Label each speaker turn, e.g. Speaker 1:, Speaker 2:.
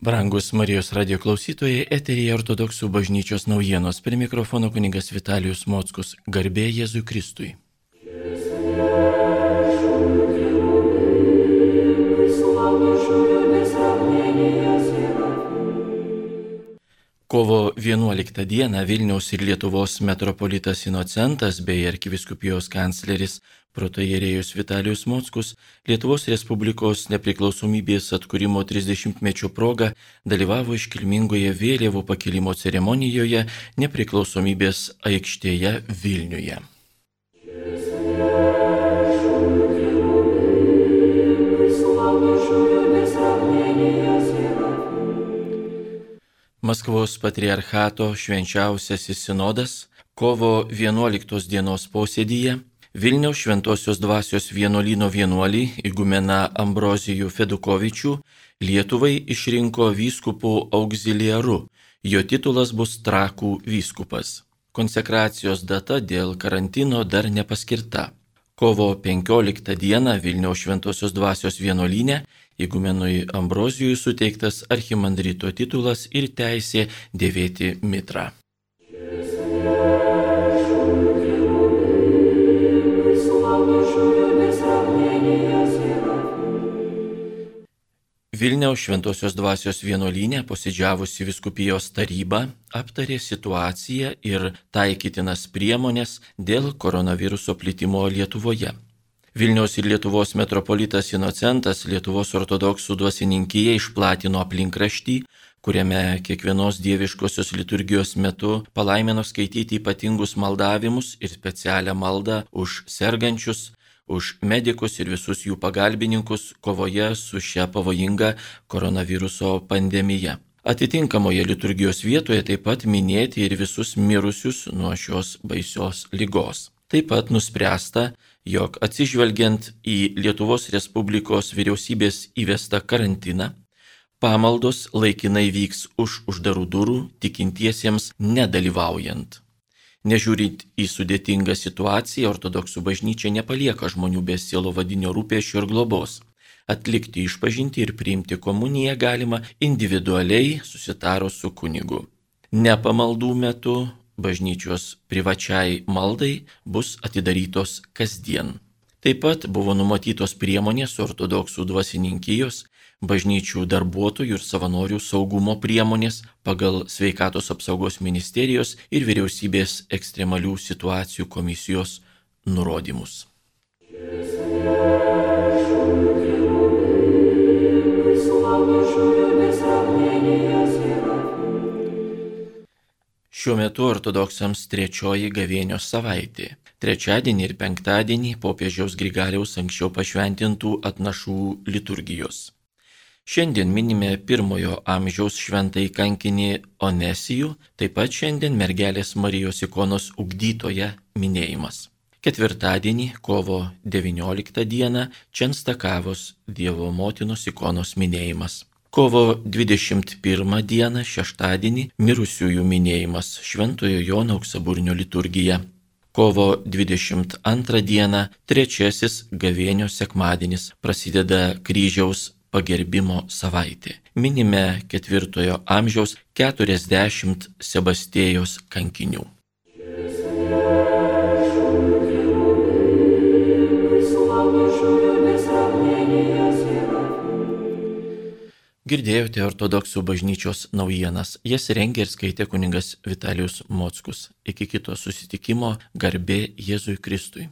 Speaker 1: Brangus Marijos radio klausytojai, eterija ortodoksų bažnyčios naujienos. Prie mikrofono kuningas Vitalijus Mockus. Garbė Jėzui Kristui. Kovo 11 dieną Vilniaus ir Lietuvos metropolitas Inocentas bei arkiviskupijos kancleris protojerėjus Vitalijus Mockus Lietuvos Respublikos nepriklausomybės atkūrimo 30-mečio proga dalyvavo iškilmingoje vėliavų pakilimo ceremonijoje nepriklausomybės aikštėje Vilniuje. Maskvos patriarchato švenčiausiasis sinodas kovo 11 dienos posėdyje Vilniaus šventosios dvasios vienuolino vienuolį įgumena Ambrozijų Fedukovičių Lietuvai išrinko vyskupų auxiliaru, jo titulas bus Trakų vyskupas. Konsekracijos data dėl karantino dar nepaskirta. Kovo 15 dieną Vilniaus šventosios dvasios vienuolinė įgumenui Ambrozijui suteiktas archimandrito titulas ir teisė dėvėti mitrą. Vilniaus Šventojios dvasios vienuolynė posėdžiavusi viskupijos taryba aptarė situaciją ir taikytinas priemonės dėl koronaviruso plitimo Lietuvoje. Vilniaus ir Lietuvos metropolitas Inocentas Lietuvos ortodoksų duosininkija išplatino aplinkraštį, kuriame kiekvienos dieviškosios liturgijos metu palaimino skaityti ypatingus maldavimus ir specialią maldą už sergančius, už medikus ir visus jų pagalbininkus kovoje su šia pavojinga koronaviruso pandemija. Atitinkamoje liturgijos vietoje taip pat minėti ir visus mirusius nuo šios baisios lygos. Taip pat nuspręsta, jog atsižvelgiant į Lietuvos Respublikos vyriausybės įvestą karantiną, pamaldos laikinai vyks už uždarų durų tikintiesiems nedalyvaujant. Nežiūrint į sudėtingą situaciją, ortodoksų bažnyčia nepalieka žmonių be sielo vadinio rūpešio ir globos. Atlikti išpažinti ir priimti komuniją galima individualiai susitarus su kunigu. Nepamaldų metu bažnyčios privačiai maldai bus atidarytos kasdien. Taip pat buvo numatytos priemonės ortodoksų dvasininkijos bažnyčių darbuotojų ir savanorių saugumo priemonės pagal Sveikatos apsaugos ministerijos ir vyriausybės ekstremalių situacijų komisijos nurodymus. Šiuo metu ortodoksams trečioji gavėnios savaitė. Trečiadienį ir penktadienį popiežiaus Grigaliaus anksčiau pašventintų atnašų liturgijos. Šiandien minime pirmojo amžiaus šventai kankinį Onesijų, taip pat šiandien mergelės Marijos ikonos ugdytoje minėjimas. Ketvirtadienį, kovo 19 dieną, Čenstakavos Dievo motinos ikonos minėjimas. Kovo 21 dieną, šeštadienį, mirusiųjų minėjimas Šventojo Jono auksaburnio liturgija. Kovo 22 dieną, trečiasis gavėnio sekmadienis, prasideda kryžiaus pagerbimo savaitė. Minime ketvirtojo amžiaus 40 Sebastėjos kankinių. Girdėjote ortodoksų bažnyčios naujienas. Jas rengė ir skaitė kuningas Vitalijus Mockus. Iki kito susitikimo garbė Jėzui Kristui.